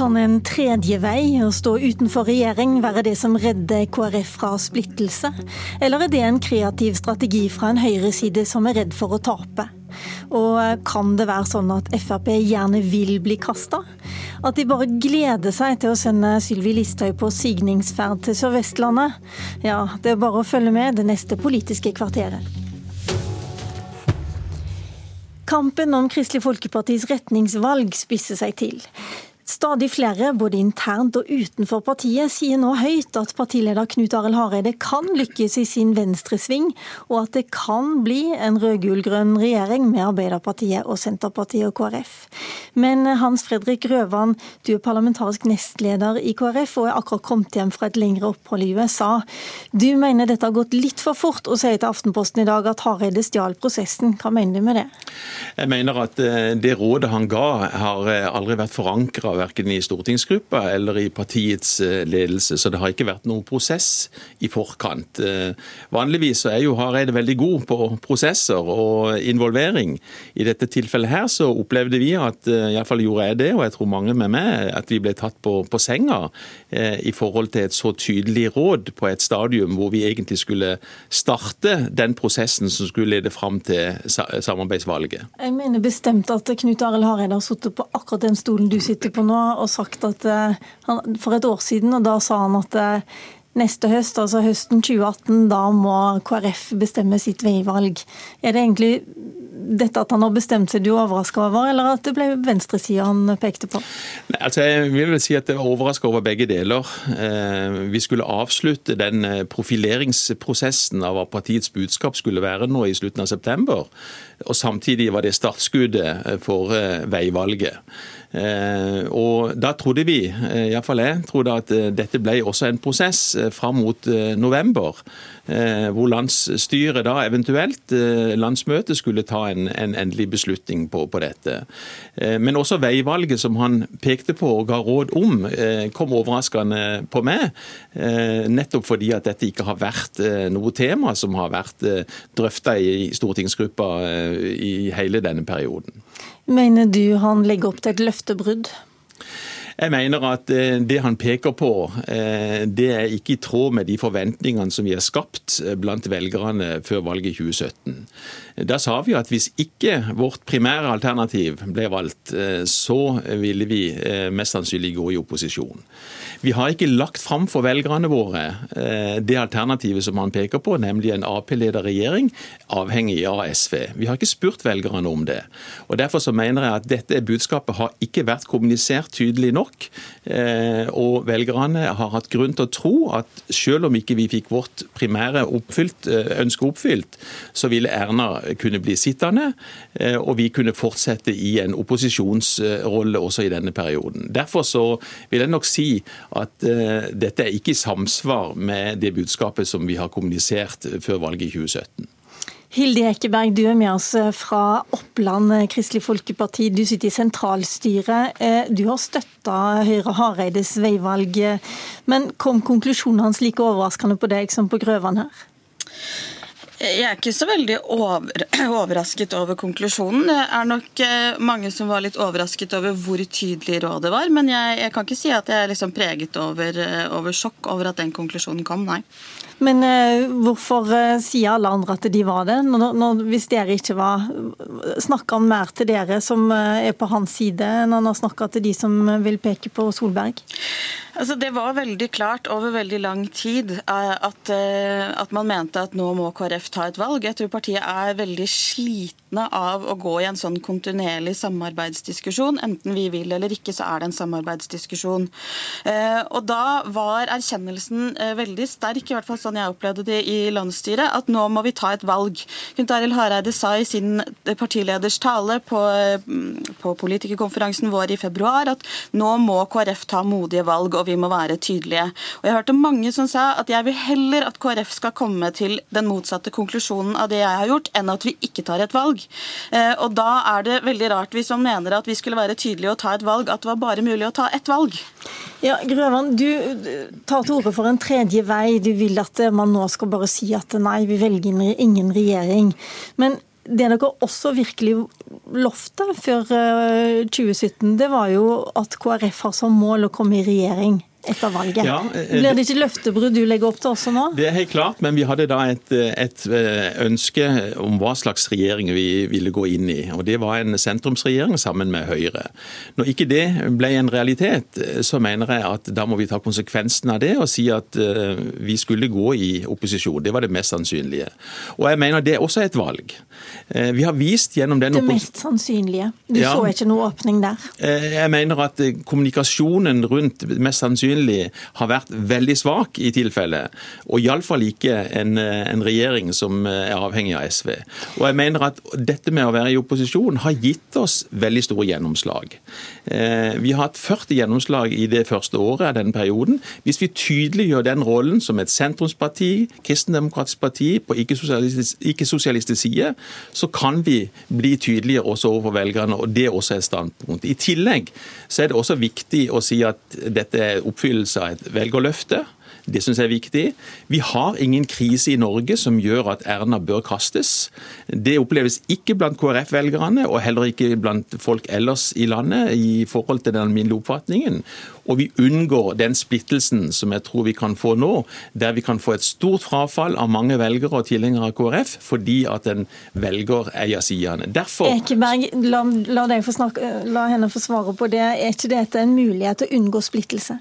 Kan en tredje vei, å stå utenfor regjering, være det som redder KrF fra splittelse? Eller er det en kreativ strategi fra en høyreside som er redd for å tape? Og kan det være sånn at Frp gjerne vil bli kasta? At de bare gleder seg til å sende Sylvi Listhaug på signingsferd til Sør-Vestlandet? Ja, det er bare å følge med det neste Politiske kvarteret. Kampen om Kristelig Folkepartis retningsvalg spisser seg til. Stadig flere, både internt og utenfor partiet, sier nå høyt at partileder Knut Arild Hareide kan lykkes i sin venstresving, og at det kan bli en rød-gul-grønn regjering med Arbeiderpartiet og Senterpartiet og KrF. Men Hans Fredrik Røvan, du er parlamentarisk nestleder i KrF og er akkurat kommet hjem fra et lengre opphold i USA. Du mener dette har gått litt for fort, og sier til Aftenposten i dag at Hareide stjal prosessen. Hva mener du med det? Jeg mener at eh, det rådet han ga, har eh, aldri vært forankra verken i stortingsgruppa eller i partiets eh, ledelse, så det har ikke vært noen prosess i forkant. Eh, vanligvis er jo Hareide veldig god på prosesser og involvering. I dette tilfellet her så opplevde vi at, eh, iallfall gjorde jeg det, og jeg tror mange med meg, at vi ble tatt på, på senga i forhold til et så tydelig råd på et stadium hvor vi egentlig skulle starte den prosessen som skulle lede fram til samarbeidsvalget. Jeg mener bestemt at Knut Arild Hareide har sittet på akkurat den stolen du sitter på nå og sagt at eh, han, for et år siden, og da sa han at eh, neste høst, altså høsten 2018, da må KrF bestemme sitt veivalg. Er det egentlig dette at han har bestemt seg du er overraska over, eller at det ble venstresida han pekte på? Nei, altså jeg vil vel si at jeg var overraska over begge deler. Eh, vi skulle avslutte den profileringsprosessen av hva partiets budskap skulle være nå i slutten av september. Og samtidig var det startskuddet for veivalget. Eh, og Da trodde vi, eh, iallfall jeg, trodde at eh, dette ble også en prosess fram mot november. Hvor landsstyret da eventuelt, landsmøtet, skulle ta en, en endelig beslutning på, på, dette. Men også veivalget som han pekte på og ga råd om, kom overraskende på meg. Nettopp fordi at dette ikke har vært noe tema som har vært drøfta i stortingsgruppa i hele denne perioden. Mener du han legger opp til et løftebrudd? Jeg mener at eh, det han peker på, eh, det er ikke i tråd med de forventningene som vi har skapt eh, blant velgerne før valget i 2017. Da sa vi at hvis ikke vårt primære alternativ ble valgt, så ville vi mest sannsynlig gå i opposisjon. Vi har ikke lagt fram for velgerne våre det alternativet som han peker på, nemlig en Ap-ledet regjering avhengig av SV. Vi har ikke spurt velgerne om det. Og Derfor så mener jeg at dette budskapet har ikke vært kommunisert tydelig nok nok. Eh, og velgerne har hatt grunn til å tro at selv om ikke vi fikk vårt primære oppfylt, eh, ønske oppfylt, så ville Erna kunne bli sittende, eh, og vi kunne fortsette i en opposisjonsrolle også i denne perioden. Derfor så vil jeg nok si at dette er ikke i samsvar med det budskapet som vi har kommunisert før valget i 2017. Hilde Ekeberg, du er med oss eh, fra Oppland eh, Kristelig Folkeparti. Du sitter i sentralstyret. Eh, du har støtta Høyre Hareides veivalg. Men kom konklusjonen hans like overraskende på deg som på Grøvan her? Jeg er ikke så veldig over, overrasket over konklusjonen. Det er nok mange som var litt overrasket over hvor tydelig rådet var. Men jeg, jeg kan ikke si at jeg er liksom preget over, over sjokk over at den konklusjonen kom, nei. Men eh, hvorfor eh, sier alle andre at de var det, når, når, hvis dere ikke var Snakker han mer til dere som eh, er på hans side, enn han har snakka til de som vil peke på Solberg? Altså, det var veldig klart over veldig lang tid at, at, man mente at nå må KrF ta et valg. Jeg tror partiet er veldig slitne av å gå i en sånn kontinuerlig samarbeidsdiskusjon. Enten vi vil eller ikke, så er det en samarbeidsdiskusjon. Og da var erkjennelsen veldig sterk, i hvert fall sånn jeg opplevde det i landsstyret, at nå må vi ta et valg. Knut Arild Hareide sa i sin partileders tale på, på politikerkonferansen vår i februar at nå må KrF ta modige valg, og vi må være tydelige. Og Jeg hørte mange som sa at jeg vil heller at KrF skal komme til den motsatte konklusjonen av det jeg har gjort, enn at vi ikke tar et valg. Eh, og Da er det veldig rart hvis man mener at vi skulle være tydelige og ta et valg, at det var bare mulig å ta ett valg. Ja, Grøvan, Du tar til orde for en tredje vei. Du vil at man nå skal bare si at nei, vi velger ingen regjering. Men det dere også virkelig lovte før 2017, det var jo at KrF har som mål å komme i regjering etter valget. Ja, eh, Blir det ikke løftebrudd du legger opp til også nå? Det er helt klart, men vi hadde da et, et, eh, ønske om hva slags regjering vi ville gå inn i. og Det var en sentrumsregjering sammen med Høyre. Når ikke det ble en realitet, så mener jeg at da må vi ta konsekvensen av det og si at vi skulle gå i opposisjon. Det var det mest sannsynlige. Og jeg mener det er også et valg. Vi har vist gjennom den Det mest sannsynlige? Du ja, så ikke noe åpning der? Jeg mener at kommunikasjonen rundt mest sannsynlig sannsynlig har vært veldig svak i tilfelle. Og iallfall ikke en, en, regjering som er avhengig av SV. Og jeg mener at dette med å være i opposisjon har gitt oss veldig store gjennomslag. Eh, vi har hatt 40 gjennomslag i det første året av denne perioden. Hvis vi tydeliggjør den rollen som et sentrumsparti, kristendemokratisk parti på ikke-sosialistisk side, så kan vi bli tydeligere også overfor velgerne, og det er også et standpunkt. I tillegg så er det også viktig å si at dette er opp oppfyllelse av et velgerløfte. Det syns jeg er viktig. Vi har ingen krise i Norge som gjør at Erna bør kastes. Det oppleves ikke blant KrF-velgerne, og heller ikke blant folk ellers i landet i forhold til den alminnelige oppfatningen. Og vi unngår den splittelsen som jeg tror vi kan få nå, der vi kan få et stort frafall av mange velgere og tilhengere av KrF fordi at en velger eier sidene. Derfor Ekeberg, la, la, snakke, la, henne få svare på det. Er ikke dette en mulighet til å unngå splittelse?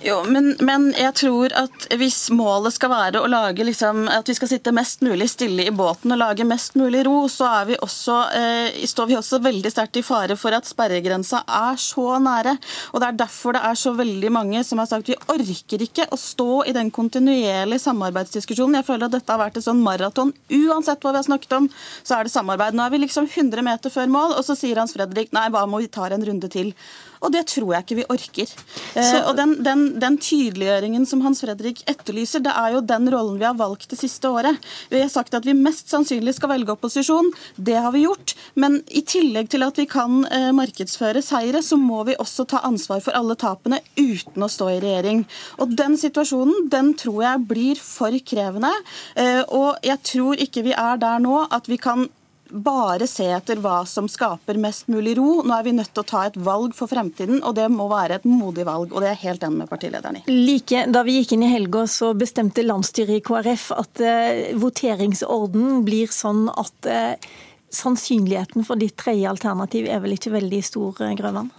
Jo, men, men, jeg tror at hvis målet skal være å lage liksom, at vi skal sitte mest mulig stille i båten og lage mest mulig ro, så vi også, eh, står vi også veldig sterkt i fare for at sperregrensa er så nære. Og Det er derfor det er så veldig mange som har sagt vi orker ikke å stå i den kontinuerlige samarbeidsdiskusjonen. Jeg føler at dette har vært et sånn maraton. Uansett hva vi har snakket om, så er det samarbeid. Nå er vi liksom 100 meter før mål, og så sier Hans Fredrik nei, hva må vi ta en runde til? Og det tror jeg ikke vi orker. Eh, så, og den, den, den, tydeliggjøringen som Hans Fredrik etterlyser, det er jo den rollen vi har valgt det siste året. Vi har sagt at vi mest sannsynlig skal velge opposisjon. Det har vi gjort. Men i tillegg til at vi kan eh, markedsføre seire, så må vi også ta ansvar for alle tapene uten å stå i regjering. Og den situasjonen, den tror jeg blir for krevende. Eh, og jeg tror ikke vi er der nå at vi kan bare se etter hva som skaper mest mulig ro. Nå er vi nødt til å ta et valg for fremtiden, og det må være et modig valg. og Det er jeg helt enig med partilederen i. Like, da vi gikk inn i helga, så bestemte landsstyret i KrF at eh, voteringsorden blir sånn at eh, sannsynligheten for ditt tredje alternativ er vel ikke veldig stor, uh, Grøvan?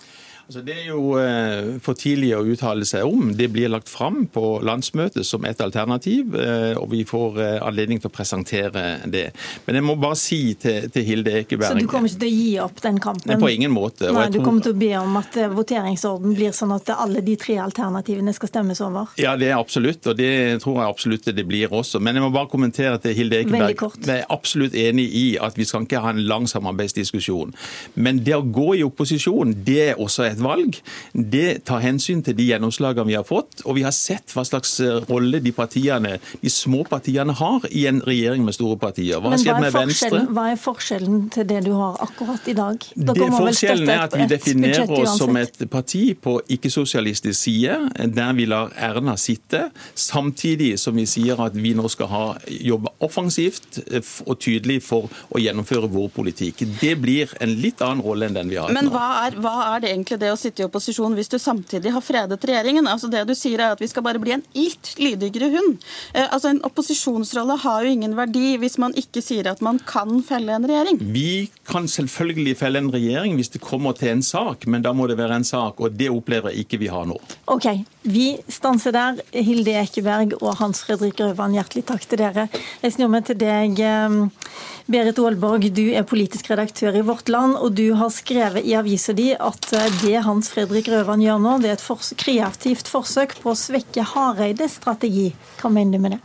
Altså, det er jo eh, for tidlig å uttale seg om. Det blir lagt fram på landsmøtet som et alternativ, eh, og vi får eh, anledning til å presentere det. Men jeg må bare si til, til Hilde Ekeberg Så du kommer ikke til å gi opp den kampen? Nei, på ingen måte. Nei, Du kommer til å be om at voteringsorden blir sånn at alle de tre alternativene skal stemmes over? Ja, det er absolutt, og det tror jeg absolutt det blir også. Men jeg må bare kommentere til Hilde Ekeberg. Jeg er absolutt enig i at vi skal ikke ha en lang samarbeidsdiskusjon. Men det å gå i opposisjon, det er også et et valg, det tar hensyn til de gjennomslagene vi har fått. Og vi har sett hva slags eh, rolle de partiene, de små partiene har i en regjering med store partier. Hva har skjedd med Venstre? Hva er forskjellen til det du har akkurat i dag? Det forskjellen er at vi definerer oss som et parti på ikke-sosialistisk side, der vi lar Erna sitte, samtidig som vi sier at vi nå skal ha, jobbe offensivt og tydelig for å gjennomføre vår politikk. Det blir en litt annen rolle enn den vi har Men hva er, hva er det egentlig det å sitte i opposisjon hvis du samtidig har fredet regjeringen. Altså Det du sier er at vi skal bare bli en litt lydigere hund. Eh, altså En opposisjonsrolle har jo ingen verdi hvis man ikke sier at man kan felle en regjering. Vi kan selvfølgelig felle en regjering hvis det kommer til en sak, men da må det være en sak, og det opplever jeg ikke vi har nå. Ok, Vi stanser der. Hilde Ekeberg og Hans Fredrik Grøvan, hjertelig takk til dere. Jeg snur meg til deg. Eh, Berit Aalborg, du er politisk redaktør i Vårt Land, og du har skrevet i avisa di at eh, det Hans Fredrik Grøvan gjør nå, det er et kreativt forsøk på å svekke Hareides strategi. Hva mener du med det?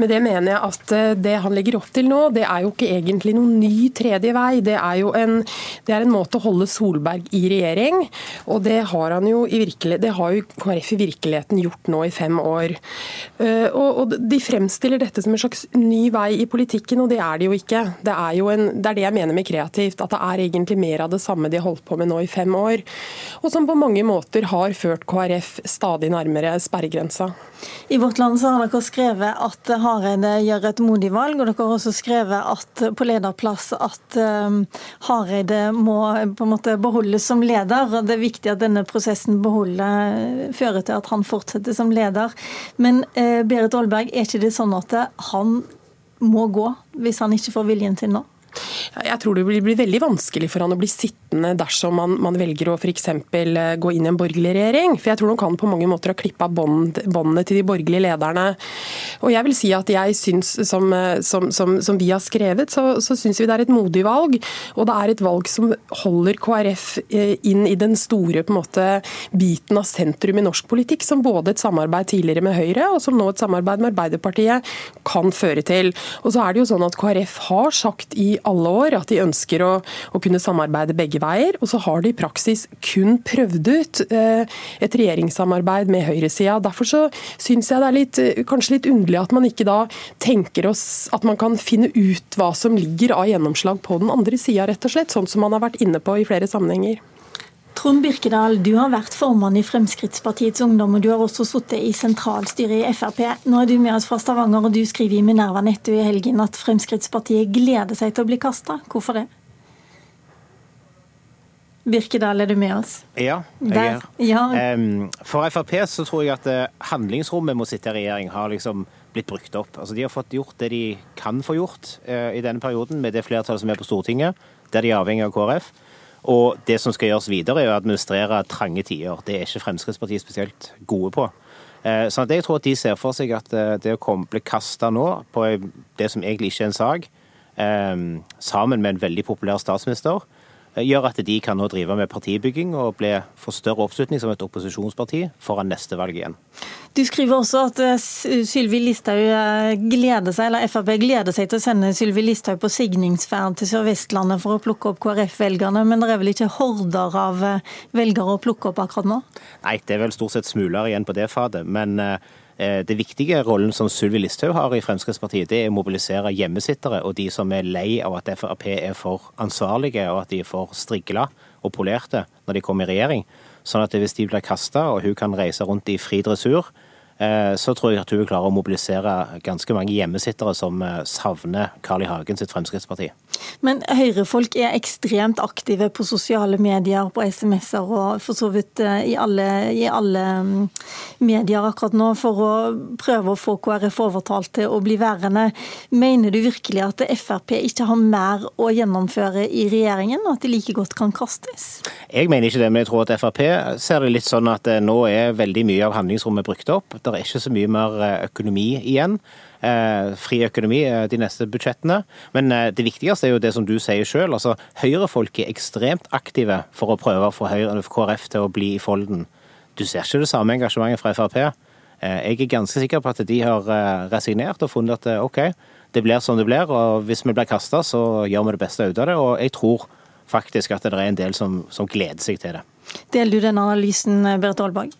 Med det mener jeg at eh, det han legger opp til nå, det er jo ikke egentlig noen ny tredje vei. Det er jo en, det er en måte å holde Solberg i regjering, og det har han jo i det har jo KrF i virkeligheten gjort nå i fem år. Eh, og, og De fremstiller dette som en slags ny vei i politikken, og det er det jo ikke. Det er jo en, det er det jeg mener med kreativt, at det er egentlig mer av det samme de har holdt på med nå i fem år, og som på mange måter har ført KrF stadig nærmere sperregrensa. I Vårt Land så har dere skrevet at Hareide gjør et modig valg, og dere har også skrevet på lederplass at um, Hareide må på en måte beholdes som leder. og Det er viktig at denne prosessen beholder, fører til at han fortsetter som leder. Men uh, Berit Aalberg, er ikke det sånn at han må gå hvis han ikke får viljen sin nå? Jeg tror det blir veldig vanskelig for han å bli sittende dersom man, man velger å f.eks. Eh, gå inn i en borgerlig regjering. For jeg tror han på mange måter har klippa båndene til de borgerlige lederne. Og jeg vil si at jeg syns, som, eh, som, som, som vi har skrevet, så, så syns vi det er et modig valg. Og det er et valg som holder KrF eh, inn i den store på en måte, biten av sentrum i norsk politikk, som både et samarbeid tidligere med Høyre og som nå et samarbeid med Arbeiderpartiet kan føre til. Og så er det jo sånn at KrF har sagt i alle år at de ønsker å, å kunne samarbeide begge veier. Og så har de i praksis kun prøvd ut eh, et regjeringssamarbeid med høyresida. Derfor så syns jeg det er litt, kanskje litt underlig at man ikke da tenker oss at man kan finne ut hva som ligger av gjennomslag på den andre sida, rett og slett. Sånn som man har vært inne på i flere sammenhenger. Trond Birkedal, du har vært formann i Fremskrittspartiets Ungdom, og du har også sittet i sentralstyret i Frp. Nå er du med oss fra Stavanger, og du skriver i Minerva Netto i helgen at Fremskrittspartiet gleder seg til å bli kasta. Hvorfor det? Birkedal, er du med oss? Ja, jeg er ja. For Frp så tror jeg at eh, handlingsrommet med å sitte i regjering har liksom blitt brukt opp. Altså De har fått gjort det de kan få gjort eh, i denne perioden, med det flertallet som er på Stortinget, der de er avhengig av KrF. Og det som skal gjøres videre, er å administrere trange tider. Det er ikke Fremskrittspartiet spesielt gode på. Eh, så jeg tror at de ser for seg at eh, det å bli kasta nå på det som egentlig ikke er en sak, eh, sammen med en veldig populær statsminister, gjør at de kan nå drive med partibygging og bli, for større oppslutning som et opposisjonsparti foran neste valg igjen. Du skriver også at eh, Sylvi Listhaug eh, gleder seg, eller Frp gleder seg til å sende Sylvi Listhaug på signingsferd til Sør-Vestlandet for å plukke opp KrF-velgerne, men det er vel ikke horder av velgere å plukke opp akkurat nå? Nei, det er vel stort sett smuler igjen på det fadet. men Eh, det viktige rollen som Sylvi Listhaug har i Fremskrittspartiet, det er å mobilisere hjemmesittere og de som er lei av at Frp er for ansvarlige og at de er for strigla og polerte når de kommer i regjering. Sånn at hvis de blir kasta og hun kan reise rundt i fri dressur, Eh, så tror jeg at hun klarer å mobilisere ganske mange hjemmesittere som eh, savner Carl I. Hagen sitt Fremskrittsparti. Men Høyre-folk er ekstremt aktive på sosiale medier, på SMS-er og for så vidt eh, i alle, i alle, mm, medier akkurat nå, for å prøve å få KrF overtalt til å bli værende. Mener du virkelig at Frp ikke har mer å gjennomføre i regjeringen, og at de like godt kan kastes? Jeg mener ikke det, men jeg tror at Frp ser det litt sånn at nå er veldig mye av handlingsrommet brukt opp. Det er ikke så mye mer eh, økonomi igjen. Eh, fri økonomi eh, de neste budsjettene. Men det viktigste er jo det som du sier sjøl. Altså, Høyre-folk er ekstremt aktive for å prøve å få Høyre, KrF til å bli i folden. Du ser ikke det samme engasjementet fra Frp. Jeg er ganske sikker på at de har resignert og funnet at OK, det blir som det blir. Og hvis vi blir kasta, så gjør vi det beste ut av det. Og jeg tror faktisk at det er en del som, som gleder seg til det. Deler du den analysen, Berit Aalborg?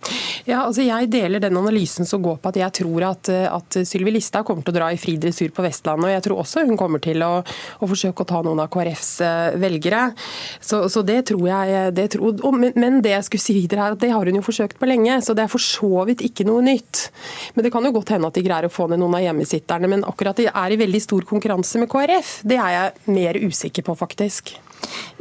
Ja, altså Jeg deler den analysen som går på at jeg tror at, at Sylvi Listhaug kommer til å dra i fri dressur på Vestlandet. og Jeg tror også hun kommer til å, å forsøke å ta noen av KrFs eh, velgere. Så, så det tror jeg det tror, men, men, det jeg skulle si videre her, at det har hun jo forsøkt på lenge. Så det er for så vidt ikke noe nytt. Men det kan jo godt hende at de greier å få ned noen av hjemmesitterne. Men akkurat de er i veldig stor konkurranse med KrF, det er jeg mer usikker på, faktisk.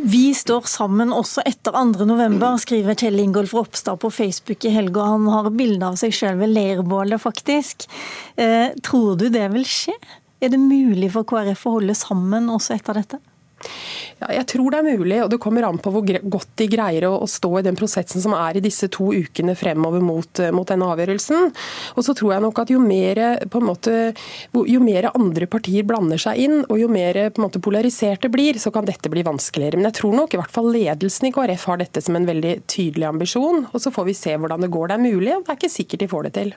Vi står sammen også etter 2.11, skriver Kjell Ingolf Ropstad på Facebook i helga. Han har bilde av seg sjøl ved leirbålet, faktisk. Eh, tror du det vil skje? Er det mulig for KrF å holde sammen også etter dette? Ja, jeg tror det er mulig, og det kommer an på hvor godt de greier å, stå i den prosessen som er i disse to ukene fremover mot, mot denne avgjørelsen. Og så tror jeg nok at jo mer, måte, jo mer andre partier blander seg inn, og jo mer måte, polarisert det blir, så kan dette bli vanskeligere. Men jeg tror nok i hvert fall ledelsen i KrF har dette som en veldig tydelig ambisjon. Og så får vi se hvordan det går. Det er mulig, og det er ikke sikkert de får det til.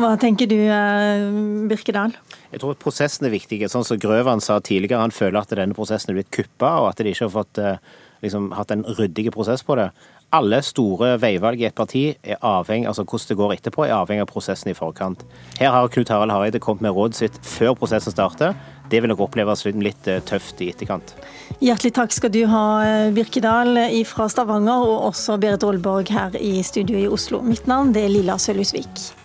Hva tenker du, eh, Birkedal? Jeg tror prosessen er viktig. Sånn som Grøvan sa tidligere, han føler at denne prosessen er blitt kuppa, og at de ikke har fått eh, liksom, hatt en ryddig prosess på det. Alle store veivalg i et parti er avhengig, altså hvordan det går etterpå, er avhengig av prosessen i forkant. Her har Knut Harald Hareide kommet med rådet sitt før prosessen starter. Det vil nok oppleves litt eh, tøft i etterkant. Hjertelig takk skal du ha, Birkedal fra Stavanger, og også Berit Aalborg her i studio i Oslo. Mitt navn er Lilla Sølhusvik.